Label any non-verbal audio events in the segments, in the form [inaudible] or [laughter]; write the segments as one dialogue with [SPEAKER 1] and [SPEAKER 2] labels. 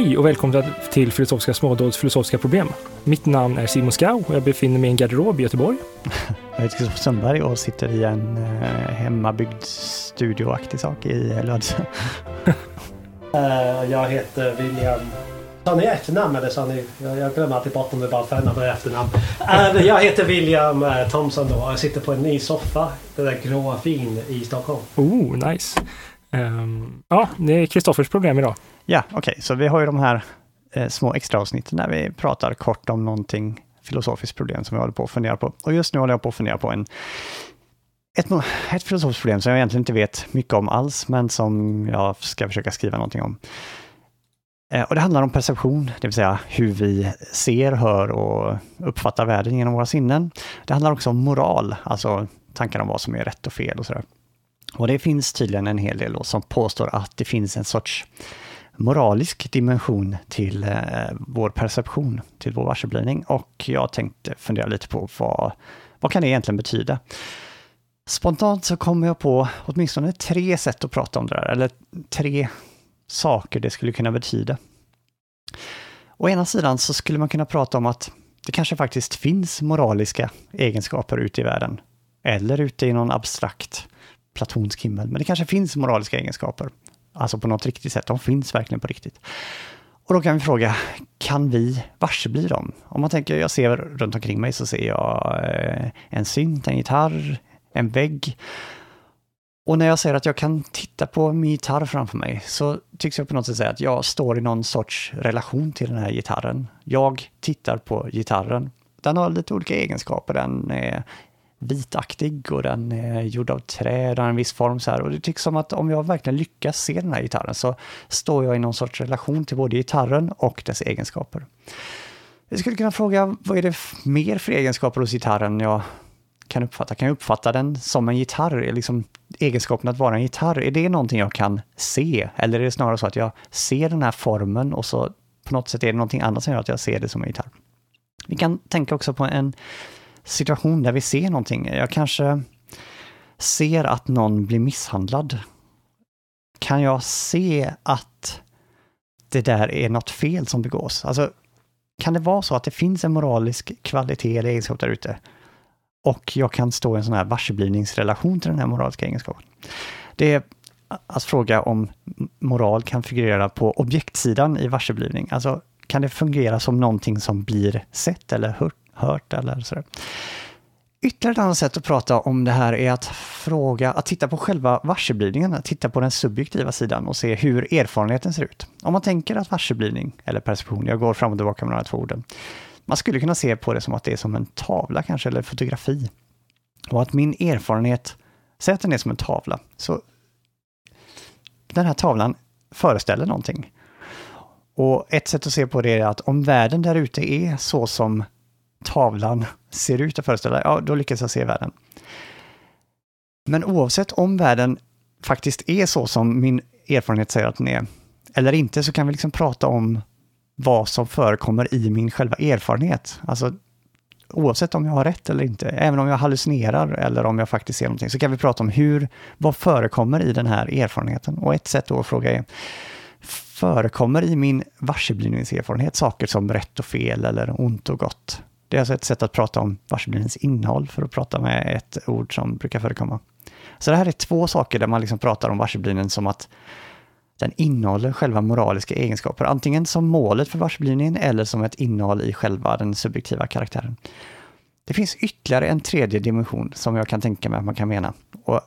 [SPEAKER 1] Hej och välkomna till Filosofiska smådåds filosofiska problem. Mitt namn är Simon Skau och jag befinner mig i en garderob i Göteborg. [laughs]
[SPEAKER 2] Jag heter Kristoffer Sundberg och sitter i en eh, hemmabyggd studioaktig sak i Lödöse. [laughs]
[SPEAKER 3] Eh, jag heter William... Sa ni efternamn eller sa ni... Jag, jag glömmer alltid bort om det bara förnamn och efternamn. Eh, jag heter William Thomson då och jag sitter på en ny soffa. Den där gråa fin i Stockholm.
[SPEAKER 1] Oh, nice. Um, ja, det är Kristoffers problem idag.
[SPEAKER 2] Ja, okej, okay, så vi har ju de här eh, små extra avsnitten där vi pratar kort om någonting filosofiskt problem som vi håller på att fundera på. Och just nu håller jag på att fundera på en ett, ett filosofiskt problem som jag egentligen inte vet mycket om alls, men som jag ska försöka skriva någonting om. Eh, och det handlar om perception, det vill säga hur vi ser, hör och uppfattar världen genom våra sinnen. Det handlar också om moral, alltså tankar om vad som är rätt och fel och sådär. Och det finns tydligen en hel del då som påstår att det finns en sorts moralisk dimension till eh, vår perception, till vår varseblivning. Och jag tänkte fundera lite på vad, vad kan det egentligen betyda? Spontant så kommer jag på åtminstone tre sätt att prata om det där, eller tre saker det skulle kunna betyda. Å ena sidan så skulle man kunna prata om att det kanske faktiskt finns moraliska egenskaper ute i världen. Eller ute i någon abstrakt platonsk himmel. Men det kanske finns moraliska egenskaper. Alltså på något riktigt sätt. De finns verkligen på riktigt. Och då kan vi fråga, kan vi varsebli dem? Om man tänker, jag ser runt omkring mig så ser jag eh, en synt, en gitarr, en vägg. Och när jag säger att jag kan titta på min gitarr framför mig så tycks jag på något sätt säga att jag står i någon sorts relation till den här gitarren. Jag tittar på gitarren. Den har lite olika egenskaper. Den är vitaktig och den är gjord av trä, den har en viss form så här. Och det tycks som att om jag verkligen lyckas se den här gitarren så står jag i någon sorts relation till både gitarren och dess egenskaper. Jag skulle kunna fråga, vad är det mer för egenskaper hos gitarren jag kan uppfatta? Kan jag uppfatta den som en gitarr? Är liksom egenskapen att vara en gitarr, är det någonting jag kan se? Eller är det snarare så att jag ser den här formen och så på något sätt är det någonting annat som gör att jag ser det som en gitarr? Vi kan tänka också på en situation där vi ser någonting. Jag kanske ser att någon blir misshandlad. Kan jag se att det där är något fel som begås? Alltså, kan det vara så att det finns en moralisk kvalitet eller egenskap där ute? Och jag kan stå i en sån här varseblivningsrelation till den här moraliska egenskapen. Det är att fråga om moral kan figurera på objektsidan i varseblivning. Alltså, kan det fungera som någonting som blir sett eller hört hört eller sådär. Ytterligare ett annat sätt att prata om det här är att fråga, att titta på själva varseblivningen, att titta på den subjektiva sidan och se hur erfarenheten ser ut. Om man tänker att varseblivning, eller perception, jag går fram och tillbaka med de här två orden, man skulle kunna se på det som att det är som en tavla kanske, eller fotografi. Och att min erfarenhet, säg att den är som en tavla, så den här tavlan föreställer någonting. Och ett sätt att se på det är att om världen där ute är så som tavlan ser ut att föreställa, ja, då lyckas jag se världen. Men oavsett om världen faktiskt är så som min erfarenhet säger att den är, eller inte, så kan vi liksom prata om vad som förekommer i min själva erfarenhet. Alltså, oavsett om jag har rätt eller inte, även om jag hallucinerar eller om jag faktiskt ser någonting, så kan vi prata om hur, vad förekommer i den här erfarenheten? Och ett sätt då att fråga är, förekommer i min varseblivningserfarenhet saker som rätt och fel eller ont och gott? Det är alltså ett sätt att prata om varselbildningens innehåll för att prata med ett ord som brukar förekomma. Så det här är två saker där man liksom pratar om varselbildningen som att den innehåller själva moraliska egenskaper, antingen som målet för varseblivningen eller som ett innehåll i själva den subjektiva karaktären. Det finns ytterligare en tredje dimension som jag kan tänka mig att man kan mena. Och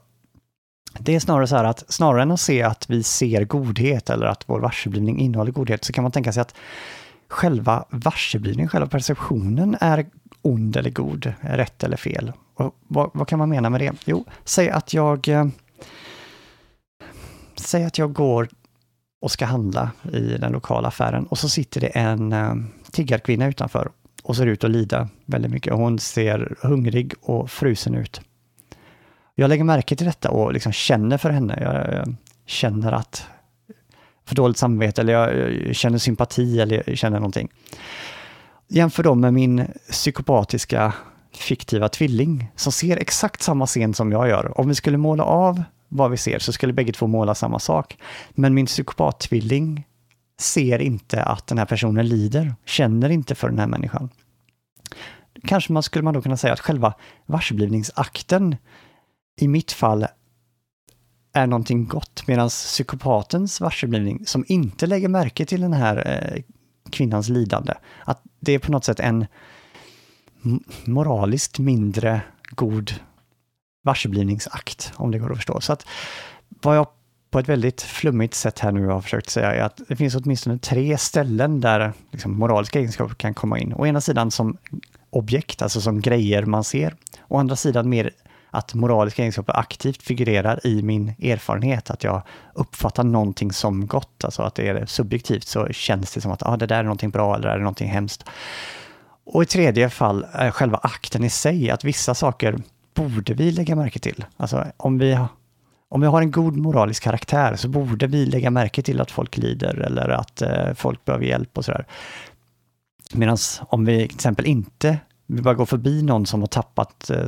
[SPEAKER 2] det är snarare så här att snarare än att se att vi ser godhet eller att vår varseblivning innehåller godhet så kan man tänka sig att själva varseblivningen, själva perceptionen är ond eller god, rätt eller fel. Och vad, vad, kan man mena med det? Jo, säg att jag... Eh, säg att jag går och ska handla i den lokala affären och så sitter det en eh, tiggarkvinna utanför och ser ut att lida väldigt mycket. Hon ser hungrig och frusen ut. Jag lägger märke till detta och liksom känner för henne. Jag, jag känner att för dåligt samvete eller jag känner sympati eller jag känner någonting. Jämför dem med min psykopatiska fiktiva tvilling som ser exakt samma scen som jag gör. Om vi skulle måla av vad vi ser så skulle bägge två måla samma sak. Men min psykopattvilling ser inte att den här personen lider, känner inte för den här människan. Kanske man skulle man då kunna säga att själva varseblivningsakten i mitt fall är någonting gott, medan psykopatens varseblivning, som inte lägger märke till den här eh, kvinnans lidande, att det är på något sätt en moraliskt mindre god varseblivningsakt, om det går att förstå. Så att vad jag på ett väldigt flummigt sätt här nu har försökt säga är att det finns åtminstone tre ställen där liksom, moraliska egenskaper kan komma in. Å ena sidan som objekt, alltså som grejer man ser. Å andra sidan mer att moraliska egenskaper aktivt figurerar i min erfarenhet, att jag uppfattar någonting som gott, alltså att det är subjektivt så känns det som att ah, det där är någonting bra eller det är någonting hemskt. Och i tredje fall är själva akten i sig, att vissa saker borde vi lägga märke till. Alltså om vi, om vi har en god moralisk karaktär så borde vi lägga märke till att folk lider eller att eh, folk behöver hjälp och sådär. Medan om vi till exempel inte, vi bara går förbi någon som har tappat eh,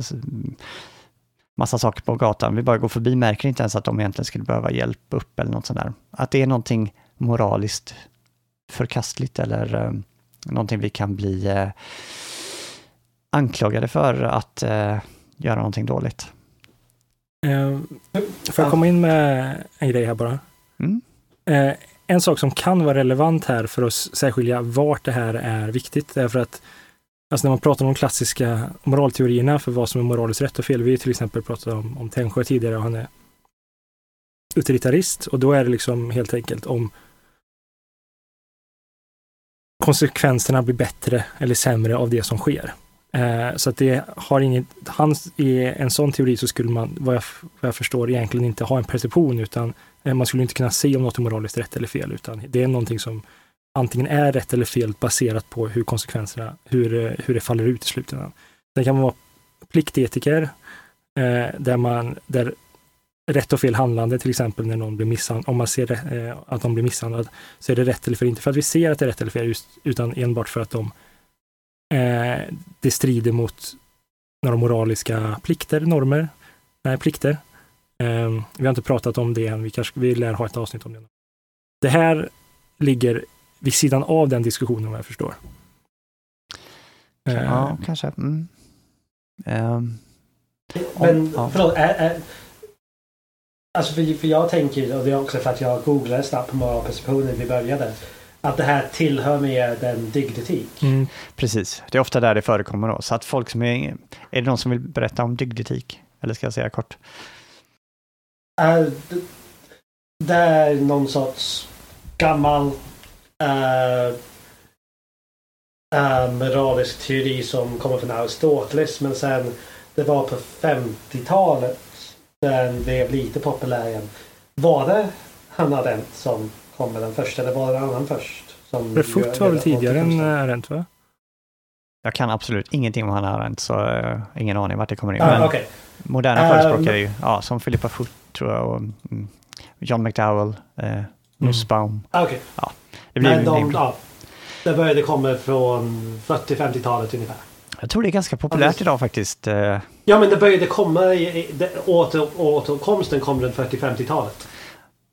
[SPEAKER 2] massa saker på gatan, vi bara går förbi, märker inte ens att de egentligen skulle behöva hjälp upp eller något sånt där. Att det är någonting moraliskt förkastligt eller eh, någonting vi kan bli eh, anklagade för att eh, göra någonting dåligt.
[SPEAKER 1] Eh, får jag komma in med en grej här bara? Mm. Eh, en sak som kan vara relevant här för att särskilja vart det här är viktigt är för att Alltså när man pratar om de klassiska moralteorierna för vad som är moraliskt rätt och fel. Vi har till exempel pratat om, om Tännsjö tidigare och han är utilitarist och då är det liksom helt enkelt om konsekvenserna blir bättre eller sämre av det som sker. Eh, så att det har inget, hans, i en sån teori så skulle man, vad jag, vad jag förstår, egentligen inte ha en perception utan eh, man skulle inte kunna se om något är moraliskt rätt eller fel, utan det är någonting som antingen är rätt eller fel baserat på hur konsekvenserna, hur, eh, hur det faller ut i slutändan. Sen kan man vara pliktetiker, eh, där man, där rätt och fel handlande, till exempel när någon blir misshandlad, om man ser eh, att de blir misshandlad, så är det rätt eller fel, inte för att vi ser att det är rätt eller fel, just, utan enbart för att de, eh, det strider mot några moraliska plikter, normer, nej, plikter. Eh, vi har inte pratat om det än, vi, kanske, vi lär ha ett avsnitt om det. Det här ligger vid sidan av den diskussionen, vad jag förstår.
[SPEAKER 2] Ja, uh, kanske. Mm. Um,
[SPEAKER 3] men, om, förlåt, är, är, alltså för, för jag tänker, och det är också för att jag googlade snabbt på moralperceptionen vi började, att det här tillhör mer den dygdetik.
[SPEAKER 2] Mm. Precis, det är ofta där det förekommer då. Så att folk som är, är det någon som vill berätta om dygdetik? Eller ska jag säga kort?
[SPEAKER 3] Uh, det är någon sorts gammal uh, uh, moralisk teori som kommer från Aristoteles men sen det var på 50-talet den blev lite populär igen. Var det Hanna Arendt som kom med den första eller var det en annan först? Som
[SPEAKER 1] Refutt var väl tidigare än Arendt va?
[SPEAKER 2] Jag kan absolut ingenting om Hanna Arendt så uh, ingen aning vart det kommer in.
[SPEAKER 3] Ah, Men okay.
[SPEAKER 2] Moderna förespråkare ju, ja, som Philippa Foot tror jag och mm, John McDowell, eh, Nussbaum. Mm.
[SPEAKER 3] Ah, okay.
[SPEAKER 2] Ja.
[SPEAKER 3] Det blir Men de, ja, det började komma från 40-50-talet ungefär.
[SPEAKER 2] Jag tror det är ganska populärt alltså, idag faktiskt. Eh.
[SPEAKER 3] Ja men det började komma, i, det, åter, återkomsten kom runt 40-50-talet.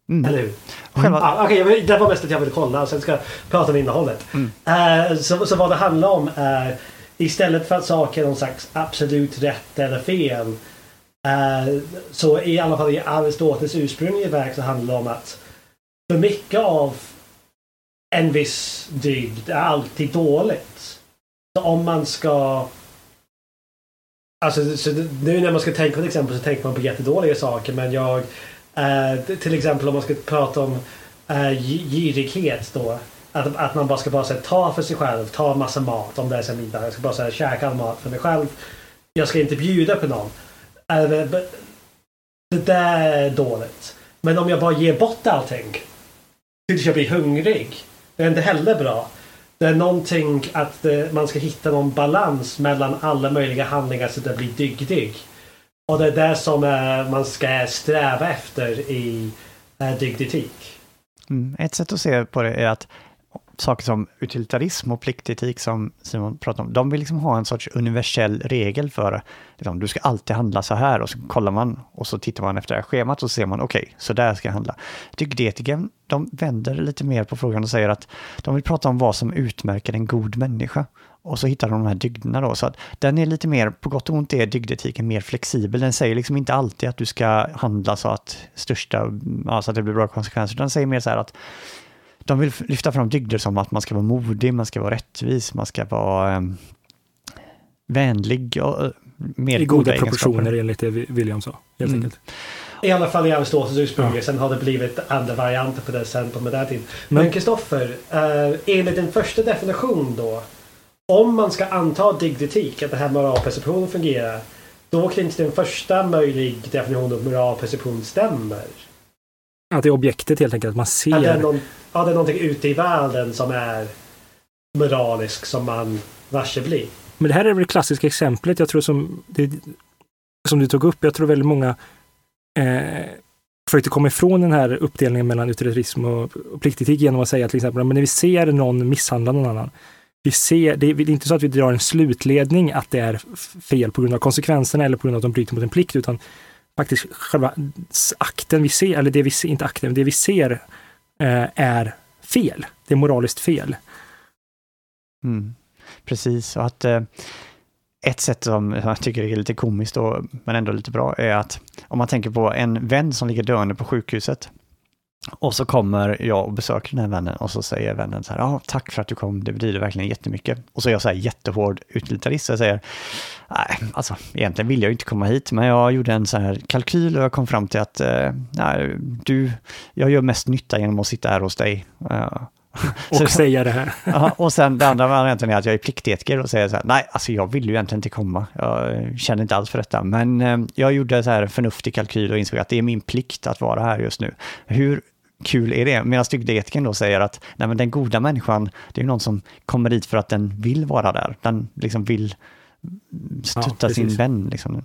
[SPEAKER 3] Mm. Eller hur? Själva... Ah, okay, det var mest att jag ville kolla och sen ska jag prata om innehållet. Mm. Uh, så, så vad det handlar om är istället för att saker är någon slags absolut rätt eller fel. Uh, så i alla fall i Aristoteles ursprungliga verk så handlar det om att för mycket av en viss dygd är alltid dåligt. Så om man ska... Alltså, så nu när man ska tänka på ett exempel så tänker man på jättedåliga saker men jag... Eh, till exempel om man ska prata om eh, girighet då. Att, att man bara ska bara här, ta för sig själv, ta massa mat om det är så middag. Jag ska bara här, käka all mat för mig själv. Jag ska inte bjuda på någon. Eh, det där är dåligt. Men om jag bara ger bort allting tills jag blir hungrig det är inte heller bra. Det är någonting att eh, man ska hitta någon balans mellan alla möjliga handlingar så att det blir dygdig. Och det är det som eh, man ska sträva efter i eh, dygdetik.
[SPEAKER 2] Mm. Ett sätt att se på det är att saker som utilitarism och pliktetik som Simon pratade om, de vill liksom ha en sorts universell regel för, liksom, du ska alltid handla så här och så kollar man och så tittar man efter det här schemat och så ser man, okej, okay, så där ska jag handla. Dygdetiken, de vänder lite mer på frågan och säger att de vill prata om vad som utmärker en god människa. Och så hittar de de här dygderna då, så att den är lite mer, på gott och ont är dygdetiken mer flexibel. Den säger liksom inte alltid att du ska handla så att största, ja, så att det blir bra konsekvenser, den säger mer så här att de vill lyfta fram dygder som att man ska vara modig, man ska vara rättvis, man ska vara um, vänlig och uh, mer
[SPEAKER 1] I goda, goda proportioner enligt det William sa, helt mm. enkelt.
[SPEAKER 3] I alla fall i Aristoteles ursprungligen, ja. sen har det blivit andra varianter på det sen på modern tid. Men Kristoffer, uh, enligt din första definition då, om man ska anta dygdetik, att det här moralperceptionen fungerar, då kan inte den första möjlig definitionen av moralperception stämmer.
[SPEAKER 1] Att det är objektet helt enkelt, att man ser.
[SPEAKER 3] Att det är, någon, ja, det är någonting ute i världen som är moralisk som man varse blir.
[SPEAKER 1] Men det här är väl det klassiska exemplet, jag tror som, det, som du tog upp. Jag tror väldigt många eh, försökte komma ifrån den här uppdelningen mellan utilitarism och, och pliktetik genom att säga till exempel, men när vi ser någon misshandla någon annan, vi ser, det är inte så att vi drar en slutledning att det är fel på grund av konsekvenserna eller på grund av att de bryter mot en plikt, utan faktiskt själva akten vi ser, eller det vi ser, inte akten, det vi ser Eh, är fel. Det är moraliskt fel.
[SPEAKER 2] Mm. Precis, och att eh, ett sätt som jag tycker är lite komiskt då, men ändå lite bra, är att om man tänker på en vän som ligger döende på sjukhuset och så kommer jag och besöker den här vännen och så säger vännen så här, ja, tack för att du kom, det betyder verkligen jättemycket. Och så är jag så här jättehård utilitarist, jag säger, nej, alltså egentligen vill jag inte komma hit, men jag gjorde en så här kalkyl och jag kom fram till att, eh, nej, du, jag gör mest nytta genom att sitta här hos dig. Uh, [laughs]
[SPEAKER 1] och så, säga det här. [laughs]
[SPEAKER 2] ja, och sen det andra varianten är att jag är pliktetiker och säger så här, nej, alltså jag vill ju egentligen inte komma. Jag känner inte alls för detta, men eh, jag gjorde så här förnuftig kalkyl och insåg att det är min plikt att vara här just nu. Hur kul är det? Medan dygdetikern då säger att nej, men den goda människan, det är någon som kommer dit för att den vill vara där. Den liksom vill stötta ja, sin vän. Liksom.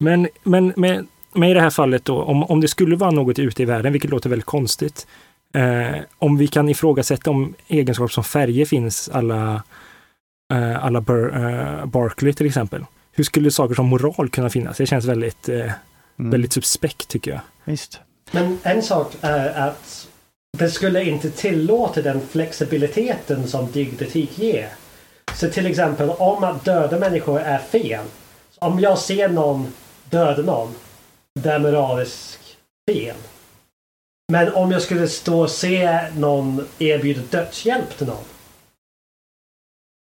[SPEAKER 1] Men, men med, med i det här fallet då, om, om det skulle vara något ute i världen, vilket låter väldigt konstigt, eh, om vi kan ifrågasätta om egenskaper som färger finns, alla, eh, alla Bar, eh, Barkley till exempel. Hur skulle saker som moral kunna finnas? Det känns väldigt, eh, mm. väldigt suspekt tycker jag.
[SPEAKER 2] Visst.
[SPEAKER 3] Men en sak är att det skulle inte tillåta den flexibiliteten som dygdetik ger. Så till exempel om att döda människor är fel. Om jag ser någon döda någon, det är moraliskt fel. Men om jag skulle stå och se någon erbjuda dödshjälp till någon.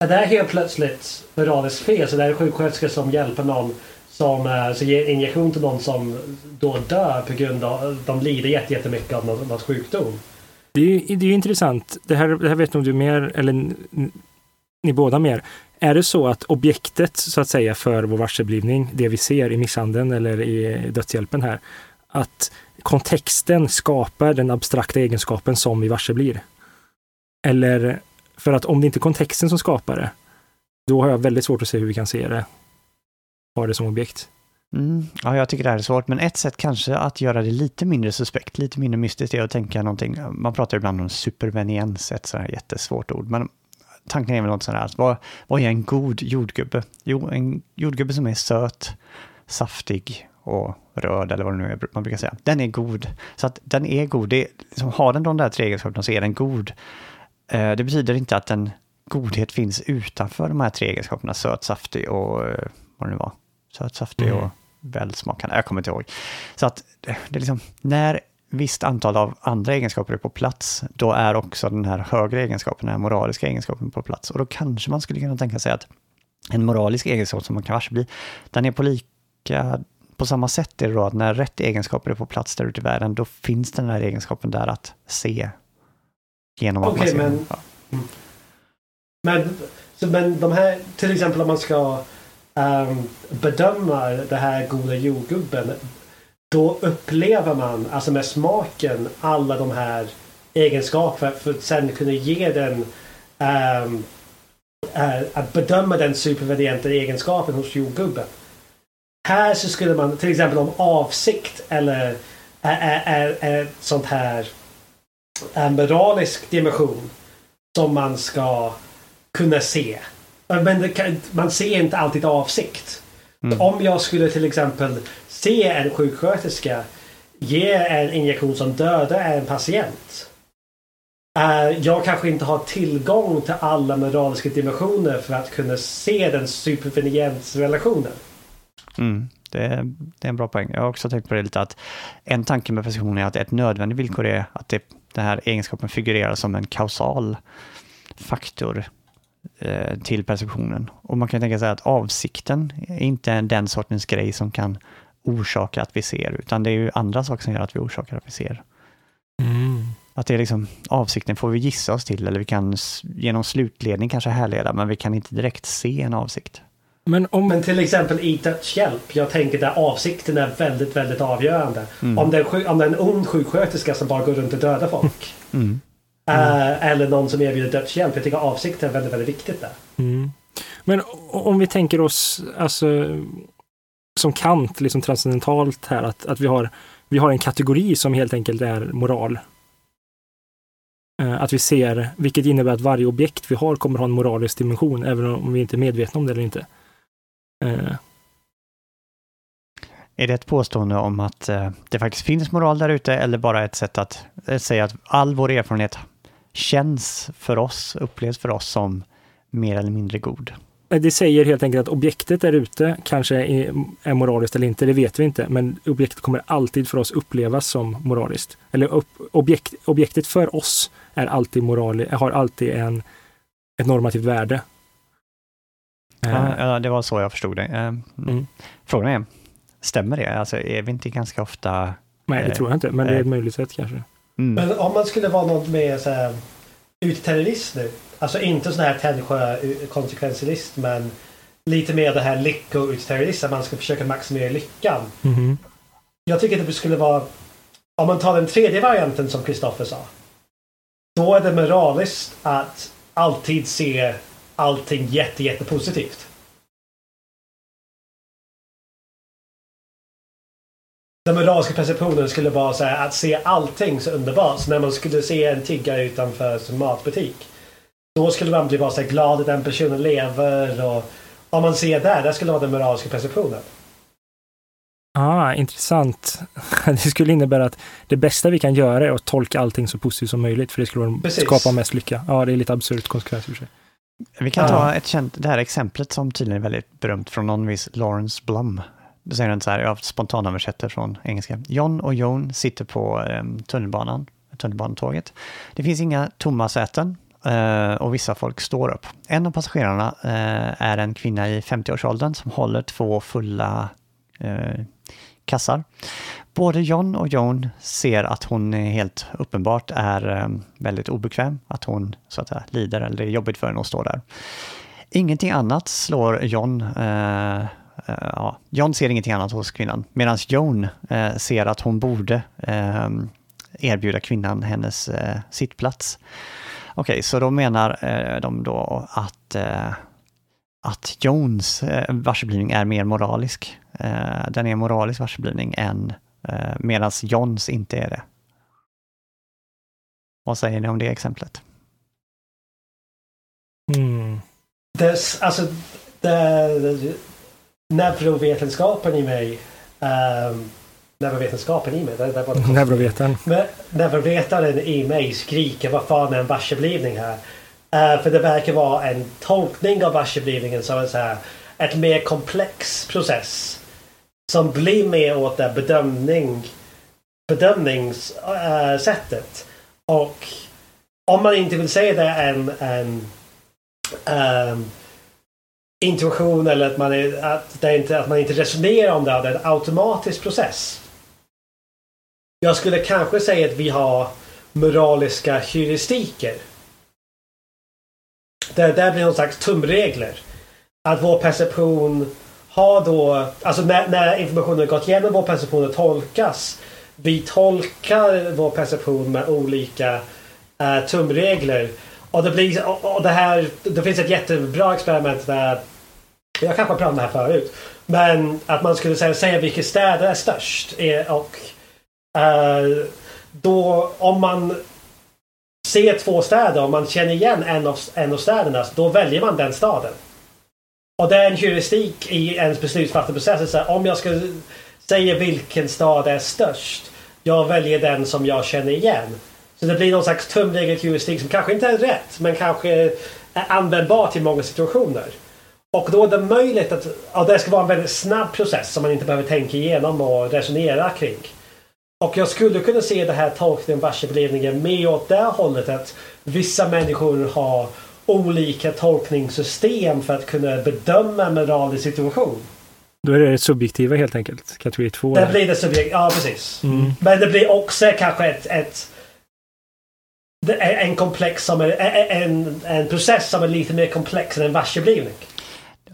[SPEAKER 3] Är det helt plötsligt moraliskt fel? Så det är en sjuksköterska som hjälper någon som eh, så ger injektion till någon som då dör på grund av att de lider jättemycket av något, något sjukdom.
[SPEAKER 1] Det är, det är intressant. Det här, det här vet nog du mer, eller ni båda mer. Är det så att objektet så att säga för vår varseblivning, det vi ser i misshandeln eller i dödshjälpen här, att kontexten skapar den abstrakta egenskapen som vi varse blir? Eller för att om det inte är kontexten som skapar det, då har jag väldigt svårt att se hur vi kan se det ha det som objekt.
[SPEAKER 2] Mm. Ja, jag tycker det här är svårt, men ett sätt kanske att göra det lite mindre suspekt, lite mindre mystiskt är att tänka någonting, man pratar ibland om superveniens, ett sådär jättesvårt ord, men tanken är väl något sådär, vad, vad är en god jordgubbe? Jo, en jordgubbe som är söt, saftig och röd eller vad det nu är man brukar säga. Den är god. Så att den är god, det, liksom, har den de där tre egenskaperna så är den god. Eh, det betyder inte att en godhet finns utanför de här tre egenskaperna, söt, saftig och eh, vad det nu var söt, saftig mm. och välsmakande. Jag kommer inte ihåg. Så att det är liksom, när visst antal av andra egenskaper är på plats, då är också den här högre egenskapen, den här moraliska egenskapen på plats. Och då kanske man skulle kunna tänka sig att en moralisk egenskap som man kan bli, den är på lika på samma sätt är det då att när rätt egenskaper är på plats där ute i världen, då finns den här egenskapen där att se genom att
[SPEAKER 3] okay, man ser. Men, ja. Mm. men, så, men de här, till exempel om man ska Ehm, bedömer den här goda jordgubben då upplever man, alltså med smaken, alla de här egenskaperna för att sen kunna ge den um, uh, att bedöma den supervarianta egenskapen hos jordgubben. Här så skulle man till exempel om avsikt eller är, är, är, är sånt här en moralisk dimension som man ska kunna se. Men kan, man ser inte alltid avsikt. Mm. Om jag skulle till exempel se en sjuksköterska ge en injektion som dödar en patient. Uh, jag kanske inte har tillgång till alla moraliska dimensioner för att kunna se den superveniensrelationen.
[SPEAKER 2] Mm. Det är, det är en bra poäng. Jag har också tänkt på det lite att en tanke med precision är att ett nödvändigt villkor är att det, den här egenskapen figurerar som en kausal faktor eh, till perceptionen. Och man kan tänka sig att avsikten är inte den sortens grej som kan orsaka att vi ser, utan det är ju andra saker som gör att vi orsakar att vi ser. Mm. Att det är liksom, avsikten får vi gissa oss till, eller vi kan genom slutledning kanske härleda, men vi kan inte direkt se en avsikt.
[SPEAKER 3] Men, om... Men till exempel i dödshjälp. Jag tänker där avsikten är väldigt, väldigt avgörande. Mm. Om, det är, om det är en ond sjuksköterska som bara går runt och dödar folk. Mm. Uh, eller någon som erbjuder dödshjälp. Jag tycker avsikten är väldigt, väldigt viktigt där. Mm.
[SPEAKER 1] Men om vi tänker oss, alltså som Kant, liksom transcendentalt här, att, att vi, har, vi har en kategori som helt enkelt är moral. Uh, att vi ser, vilket innebär att varje objekt vi har kommer ha en moralisk dimension, även om vi inte är medvetna om det eller inte. Uh.
[SPEAKER 2] Är det ett påstående om att det faktiskt finns moral där ute eller bara ett sätt att säga att all vår erfarenhet känns för oss, upplevs för oss som mer eller mindre god?
[SPEAKER 1] Det säger helt enkelt att objektet där ute kanske är, moraliskt eller inte, det vet vi inte. Men objektet kommer alltid för oss upplevas som moraliskt. Eller objekt, objektet för oss är alltid moral, har alltid en, ett normativt värde.
[SPEAKER 2] Ja, ja, det var så jag förstod det. Eh, mm. Frågan är, stämmer det? Alltså, är vi inte ganska ofta...
[SPEAKER 1] Nej, det tror jag inte, men det är ett eh, möjligt sätt kanske.
[SPEAKER 3] Mm. Men om man skulle vara något mer så här, utterrorist nu. Alltså inte sån här Tännsjö konsekvensialist men lite mer det här lyckoutterrorist. Att man ska försöka maximera lyckan. Mm. Jag tycker att det skulle vara om man tar den tredje varianten som Kristoffer sa. Då är det moraliskt att alltid se allting jätte, jätte positivt. Den moraliska perceptionen skulle vara så här, att se allting så underbart. Så när man skulle se en tiggare utanför sin matbutik. Då skulle man bli bara så glad att den personen lever. Och om man ser där, det skulle vara den moraliska perceptionen.
[SPEAKER 1] Ah, intressant. [laughs] Det skulle innebära att det bästa vi kan göra är att tolka allting så positivt som möjligt, för det skulle Precis. skapa mest lycka. Ja, det är lite absurt konsekvens för sig.
[SPEAKER 2] Vi kan ta ett känt, det här exemplet som tydligen är väldigt berömt från någon viss Lawrence Blum. Då säger den så här, jag spontanöversätter från engelska. John och Joan sitter på ehm, tunnelbanan, tunnelbanetåget. Det finns inga tomma säten eh, och vissa folk står upp. En av passagerarna eh, är en kvinna i 50-årsåldern som håller två fulla eh, kassar. Både John och Joan ser att hon helt uppenbart är ehm, väldigt obekväm, att hon så att säga, lider eller det är jobbigt för henne att stå där. Ingenting annat slår John eh, Eh, ja, John ser ingenting annat hos kvinnan, medan Joan eh, ser att hon borde eh, erbjuda kvinnan hennes sittplats. Okej, okay, så då menar de då att, att Jones varseblivning är mer moralisk. den är en moralisk varseblivning än medan Johns inte är det. Vad säger ni om det exemplet?
[SPEAKER 3] Mm. Des, alltså, det, neurovetenskapen i mig um, neurovetenskapen i mig. Det, det
[SPEAKER 1] var Neurovetaren.
[SPEAKER 3] neurovetaren i mig skriker vad fan är en varseblivning här? Uh, för det verkar vara en tolkning av varseblivningen som en så här, ett mer komplex process. Som blir mer åt det bedömning, bedömningssättet. Uh, och om man inte vill säga det en, en um, intuition eller att man, är, att, det inte, att man inte resonerar om det. Det är en automatisk process. Jag skulle kanske säga att vi har moraliska heuristiker. Det där blir någon slags tumregler. Att vår perception har då, alltså när, när informationen gått igenom vår perception och tolkas. Vi tolkar vår perception med olika uh, tumregler. Och det, blir, och, och det, här, det finns ett jättebra experiment där jag kanske har pratat om det här förut. Men att man skulle säga, säga vilka städer är störst. E- och uh, då om man ser två städer och man känner igen en av, en av städerna, då väljer man den staden. Och det är en heuristik i ens beslutsfattarprocess. Om jag ska säga vilken stad är störst, jag väljer den som jag känner igen. Så det blir någon slags tumregel heuristik som kanske inte är rätt, men kanske är användbar till många situationer. Och då är det möjligt att ja, det ska vara en väldigt snabb process som man inte behöver tänka igenom och resonera kring. Och jag skulle kunna se det här tolkningen, varselberedningen mer åt det hållet att vissa människor har olika tolkningssystem för att kunna bedöma en moralisk situation.
[SPEAKER 1] Då är det subjektiva helt enkelt, kategori 2.
[SPEAKER 3] Det blir det subjektiva, ja precis.
[SPEAKER 1] Mm.
[SPEAKER 3] Men det blir också kanske ett, ett en komplex som är, en, en process som är lite mer komplex än en varseblivning.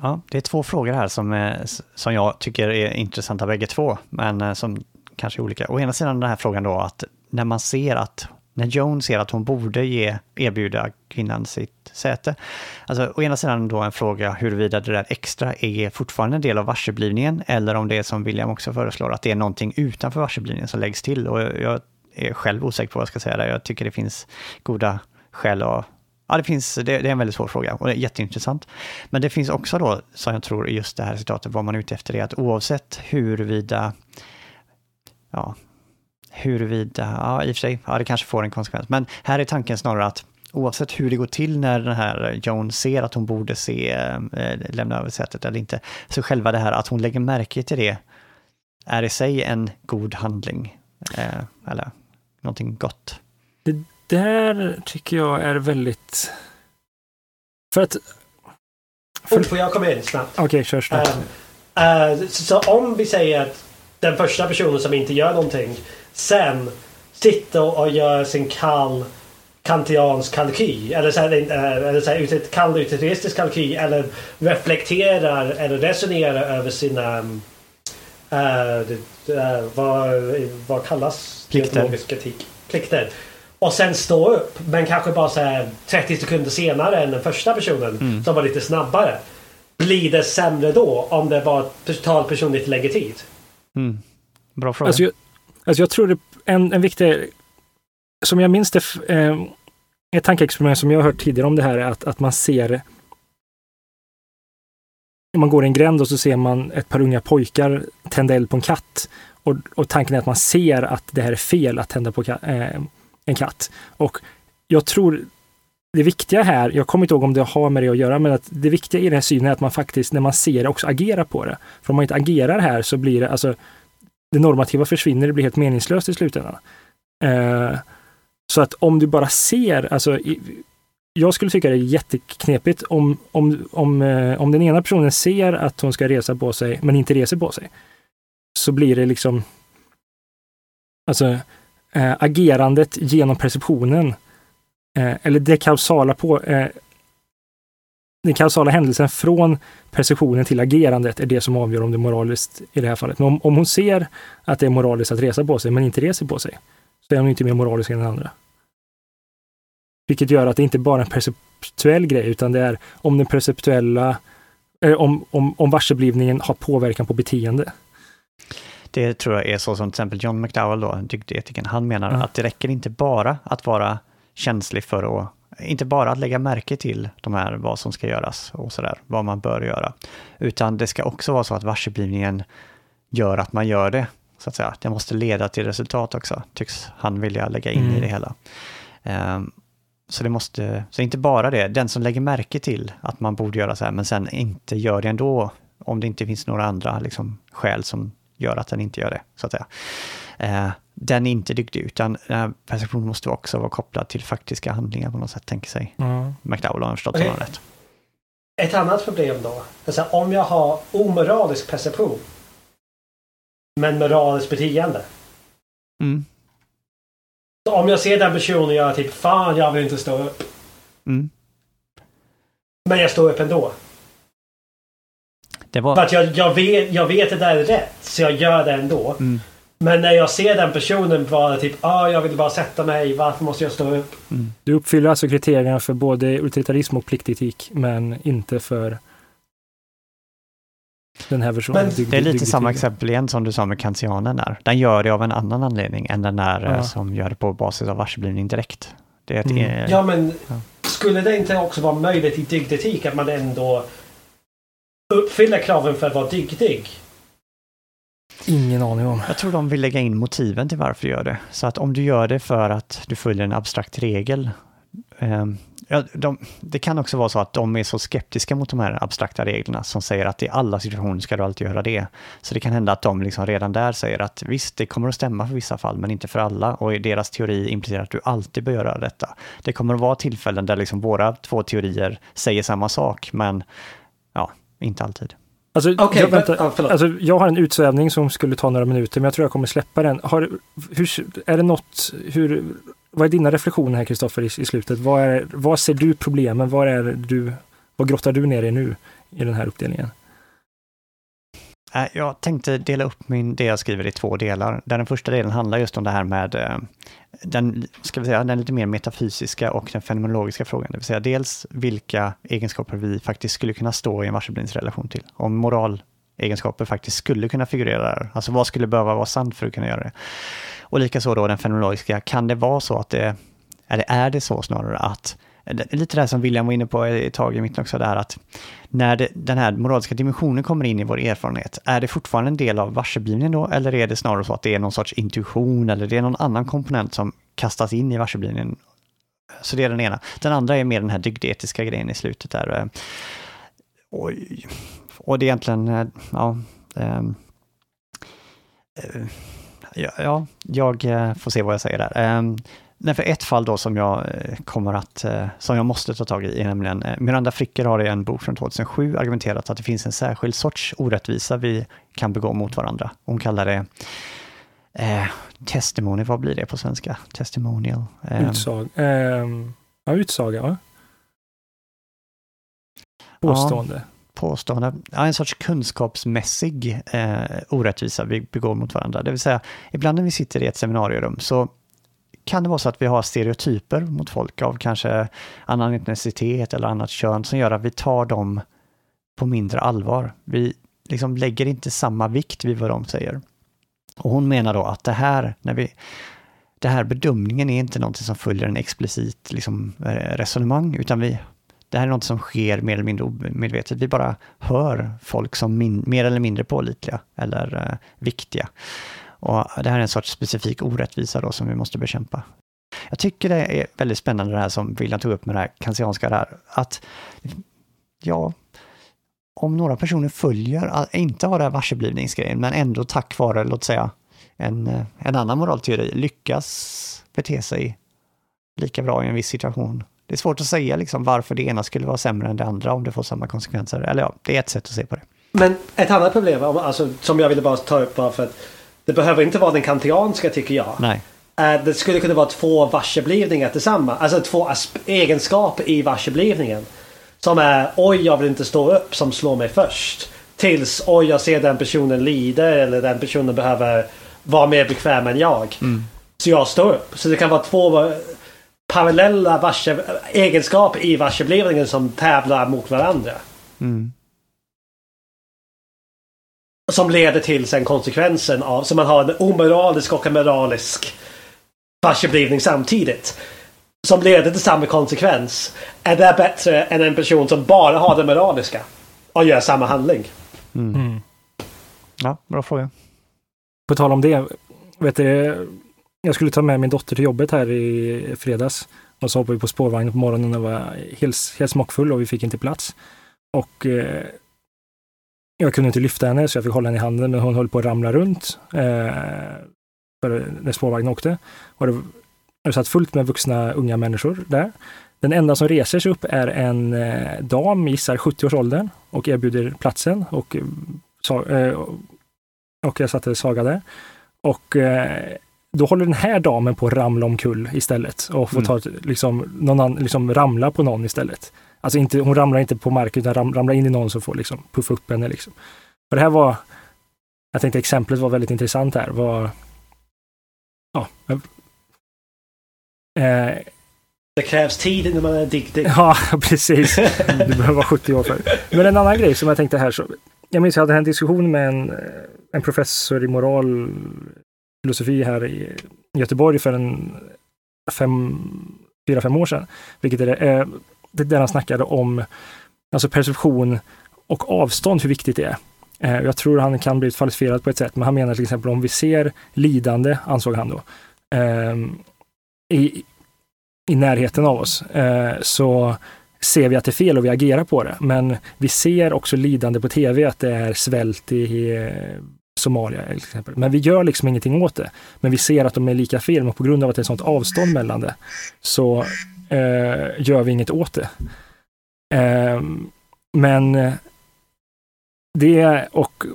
[SPEAKER 2] Ja, det är två frågor här som, eh, som jag tycker är intressanta bägge två, men eh, som kanske är olika. Å ena sidan den här frågan då att när man ser att när Joan ser att hon borde ge, erbjuda kvinnan sitt säte. Alltså å ena sidan då en fråga huruvida det där extra är fortfarande en del av varseblivningen eller om det är som William också föreslår, att det är någonting utanför varseblivningen som läggs till. Och jag är själv osäker på vad jag ska säga där. Jag tycker det finns goda skäl att Ja, det, finns, det, det, är en väldigt svår fråga och det är jätteintressant. Men det finns också då, som jag tror i just det här citatet, vad man är ute efter är att oavsett huruvida, ja, huruvida, ja i och för sig, ja det kanske får en konsekvens, men här är tanken snarare att oavsett hur det går till när den här Joan ser att hon borde se, äh, lämna över sätet eller inte, så själva det här att hon lägger märke till det är i sig en god handling. Äh, eller någonting gott.
[SPEAKER 1] Det där tycker jag är väldigt... För att...
[SPEAKER 3] För... Får jag komma in snabbt?
[SPEAKER 1] Okej, okay, kör snabbt.
[SPEAKER 3] Uh, uh, så, så, om vi säger att den första personen som inte gör någonting sen sitter och gör sin kall kantiansk kalkyl eller så här, eller så här, ut ett kall utilitaristisk kalkyl eller reflekterar eller resonerar över sina uh, uh, vad, vad kallas
[SPEAKER 2] plikter.
[SPEAKER 3] kritik? Plikter. Och sen stå upp men kanske bara så här 30 sekunder senare än den första personen mm. som var lite snabbare. Blir det sämre då om det bara tar person lite längre tid?
[SPEAKER 2] Mm. Bra fråga.
[SPEAKER 1] Alltså jag, alltså jag tror det en, en viktig, som jag minns det, eh, ett tankeexperiment som jag har hört tidigare om det här är att, att man ser man går i en gränd och så ser man ett par unga pojkar tända eld på en katt. Och, och tanken är att man ser att det här är fel att tända på eh, en katt. Och jag tror det viktiga här, jag kommer inte ihåg om det har med det att göra, men att det viktiga i den här synen är att man faktiskt, när man ser det, också agerar på det. För om man inte agerar här så blir det, alltså, det normativa försvinner, det blir helt meningslöst i slutändan. Eh, så att om du bara ser, alltså, i, jag skulle tycka det är jätteknepigt om, om, om, eh, om den ena personen ser att hon ska resa på sig, men inte reser på sig. Så blir det liksom, alltså, äh, agerandet genom perceptionen, äh, eller det kausala på, äh, den kausala händelsen från perceptionen till agerandet är det som avgör om det är moraliskt i det här fallet. Men om, om hon ser att det är moraliskt att resa på sig, men inte reser på sig, så är hon inte mer moralisk än den andra. Vilket gör att det inte bara är en perceptuell grej, utan det är om den perceptuella, eh, om, om, om varseblivningen har påverkan på beteende.
[SPEAKER 2] Det tror jag är så som till exempel John McDowell, då, dygdetikern, han menar mm. att det räcker inte bara att vara känslig för att inte bara att lägga märke till de här, vad som ska göras och sådär, vad man bör göra. Utan det ska också vara så att varseblivningen gör att man gör det, så att säga. Det måste leda till resultat också, tycks han vilja lägga in mm. i det hela. Um, så det måste, så inte bara det, den som lägger märke till att man borde göra så här, men sen inte gör det ändå, om det inte finns några andra liksom, skäl som gör att den inte gör det, så att säga. Eh, den är inte dygdig, utan eh, perception måste också vara kopplad till faktiska handlingar på något sätt, tänker sig mm. McDowell, om jag förstått honom rätt.
[SPEAKER 3] Ett annat problem då, alltså om jag har omoralisk perception, men moraliskt beteende.
[SPEAKER 2] Mm.
[SPEAKER 3] Så om jag ser den personen och jag typ, fan jag vill inte stå upp.
[SPEAKER 2] Mm.
[SPEAKER 3] Men jag står upp ändå.
[SPEAKER 2] Det var...
[SPEAKER 3] För att jag, jag, vet, jag vet att det är rätt, så jag gör det ändå.
[SPEAKER 2] Mm.
[SPEAKER 3] Men när jag ser den personen vara typ, ah, jag vill bara sätta mig, varför måste jag stå upp?
[SPEAKER 1] Mm. Du uppfyller alltså kriterierna för både utilitarism och pliktetik, men inte för den här versionen.
[SPEAKER 2] Men, det är lite samma exempel igen som du sa med kantianen där. Den gör det av en annan anledning än den där ja. som gör det på basis av varseblivning direkt. Det är ett,
[SPEAKER 1] Mm.
[SPEAKER 2] eh,
[SPEAKER 3] Ja, men
[SPEAKER 2] Ja.
[SPEAKER 3] skulle det inte också vara möjligt i dygdetik att man ändå uppfyller kraven för att vara dygdig?
[SPEAKER 1] Ingen aning om.
[SPEAKER 2] Jag tror de vill lägga in motiven till varför du gör det. Så att om du gör det för att du följer en abstrakt regel. Eh, de, det kan också vara så att de är så skeptiska mot de här abstrakta reglerna som säger att i alla situationer ska du alltid göra det. Så det kan hända att de liksom redan där säger att visst, det kommer att stämma för vissa fall, men inte för alla. Och i deras teori implicerar att du alltid bör göra detta. Det kommer att vara tillfällen där liksom våra två teorier säger samma sak, men ja, inte alltid.
[SPEAKER 1] Alltså,
[SPEAKER 3] Okej,
[SPEAKER 1] jag, vänta,
[SPEAKER 3] ja, förlåt.
[SPEAKER 1] alltså, jag har en utsvävning som skulle ta några minuter, men jag tror jag kommer släppa den. Har, hur, är det något, hur, vad är dina reflektioner här Kristoffer i, i slutet? Vad, är, vad ser du problemen? Vad, är du, vad grottar du ner i nu i den här uppdelningen?
[SPEAKER 2] Eh, jag tänkte dela upp min, det jag skriver i två delar. Där den första delen handlar just om det här med eh, den, ska vi säga, den lite mer metafysiska och den fenomenologiska frågan. Det vill säga dels vilka egenskaper vi faktiskt skulle kunna stå i en varseblindsrelation till. Om moralegenskaper faktiskt skulle kunna figurera där. Alltså vad skulle behöva vara sant för att kunna göra det? Och likaså då den fenomenologiska, kan det vara så att det, eller är det så snarare att Lite det här som William var inne på ett tag i mitten också, där att när det, den här moraliska dimensionen kommer in i vår erfarenhet, är det fortfarande en del av varseblivningen då, eller är det snarare så att det är någon sorts intuition, eller det är någon annan komponent som kastas in i varseblivningen? Så det är den ena. Den andra är mer den här dygdetiska grejen i slutet där. Eh, oj. Och, och det är egentligen, eh, ja, ehm, eh, ja, ja, jag får se vad jag säger där. Ehm, Nej, för ett fall då som jag eh, kommer att, eh, som jag måste ta tag i är nämligen, eh, Miranda Fricker har i en bok från 2007 argumenterat att det finns en särskild sorts orättvisa vi kan begå mot varandra. Hon kallar det eh, testimony, vad blir det på svenska? Testimonial. Eh,
[SPEAKER 1] Utsag, ehm, ja, utsaga, va? Påstående.
[SPEAKER 2] påstående, ja, en sorts kunskapsmässig eh, orättvisa vi begår mot varandra. Det vill säga, ibland när vi sitter i ett seminarierum så kan det vara så att vi har stereotyper mot folk av kanske annan etnicitet eller annat kön som gör att vi tar dem på mindre allvar. Vi liksom lägger inte samma vikt vid vad de säger. Och hon menar då att det här, när vi, det här bedömningen är inte någonting som följer en explicit liksom, eh, resonemang, utan vi, det här är något som sker mer eller mindre omedvetet. Vi bara hör folk som min, mer eller mindre pålitliga eller eh, viktiga. Och det här är en sorts specifik orättvisa då som vi måste bekämpa. Jag tycker det är väldigt spännande det här som William tog upp med det här kantianska där, att ja, om några personer följer, inte har det här varseblivningsgrejen, men ändå tack vare, låt säga, en, en annan moralteori lyckas bete sig lika bra i en viss situation. Det är svårt att säga liksom varför det ena skulle vara sämre än det andra om det får samma konsekvenser. Eller ja, det är ett sätt att se på det.
[SPEAKER 3] Men ett annat problem, alltså, som jag ville bara ta upp bara för att det behöver inte vara den kantianska tycker jag.
[SPEAKER 2] Nej.
[SPEAKER 3] Eh, Det skulle kunna vara två varseblivningar tillsammans. Alltså två egenskaper i varseblivningen. Som är oj jag vill inte stå upp som slår mig först. Tills oj jag ser den personen lider eller den personen behöver vara mer bekväm än jag. Så jag står upp. Så det kan vara två parallella varse- egenskaper i varseblivningen som tävlar mot varandra.
[SPEAKER 2] Mm.
[SPEAKER 3] Som leder till sen konsekvensen av, så man har en omoralisk och en moralisk varseblivning samtidigt. Som leder till samma konsekvens. Är det bättre än en person som bara har det moraliska? Och gör samma handling?
[SPEAKER 1] Mm.
[SPEAKER 2] Ja, bra fråga.
[SPEAKER 1] På tal om det, vet du, jag skulle ta med min dotter till jobbet här i fredags. Och så hoppade vi på spårvagnen på morgonen och var helt, helt smockfull och vi fick inte plats. Och eh, jag kunde inte lyfta henne så jag fick hålla henne i handen men hon höll på att ramla runt eh, för när spårvagnen åkte. Och det, det satt fullt med vuxna unga människor där. Den enda som reser sig upp är en eh, dam, gissar 70-årsåldern och erbjuder platsen. Och, eh, sa, eh, och jag satte Saga där. Och eh, då håller den här damen på att ramla omkull istället och får
[SPEAKER 2] Mm.
[SPEAKER 1] ta ett- liksom, någon annan, liksom ramla på någon istället. Alltså inte, hon ramlar inte på marken utan ram, ramlar in i någon som får liksom puffa upp henne. Liksom. Och det här var, jag tänkte exemplet var väldigt intressant här. Var, ja, eh,
[SPEAKER 3] Det krävs tid när man är diktig.
[SPEAKER 1] Ja, [laughs] precis. [laughs] Du behöver vara 70 år för. Men en annan grej som jag tänkte här. Så, jag minns att jag hade en diskussion med en, eh, en professor i moral filosofi här i Göteborg för en fem, fyra, fem år sedan. Vilket är det, det där han snackade om alltså perception och avstånd, hur viktigt det är. Eh, jag tror han kan bli falsifierad på ett sätt, men han menar till exempel om vi ser lidande, ansåg han då, ehm, i, i närheten av oss, eh, så ser vi att det är fel och vi agerar på det. Men vi ser också lidande på tv, att det är svält i Somalia till exempel. Men vi gör liksom ingenting åt det. Men vi ser att de är lika fel, men på grund av att det är sånt avstånd mellan det så eh, gör vi inget åt det. Eh, men eh, det och,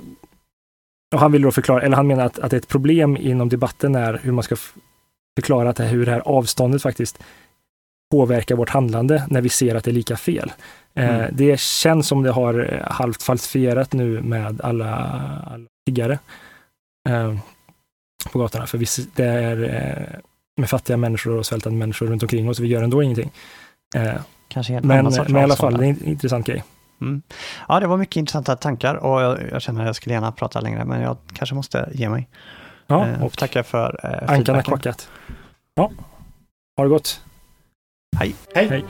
[SPEAKER 1] och han vill då förklara, eller han menar att, att ett problem inom debatten är hur man ska förklara att det, hur det här avståndet faktiskt påverkar vårt handlande när vi ser att det är lika fel. Eh, mm. Det känns som det har eh, halvt falsifierat nu med alla, alla tiggare eh, på gatorna. För vi, det är eh, med fattiga människor och svältande människor runt omkring oss. Vi gör ändå ingenting. Eh, men, men i alla fall, det är en intressant grej.
[SPEAKER 2] Mm. Ja, det var mycket intressanta tankar och jag, jag, känner att jag skulle gärna prata längre, men jag kanske måste ge mig.
[SPEAKER 1] Ja, eh, och
[SPEAKER 2] tacka för
[SPEAKER 1] eh, Ankan har kvackat. Ja, ha det gott.
[SPEAKER 2] Hej.
[SPEAKER 3] Hej. Hej.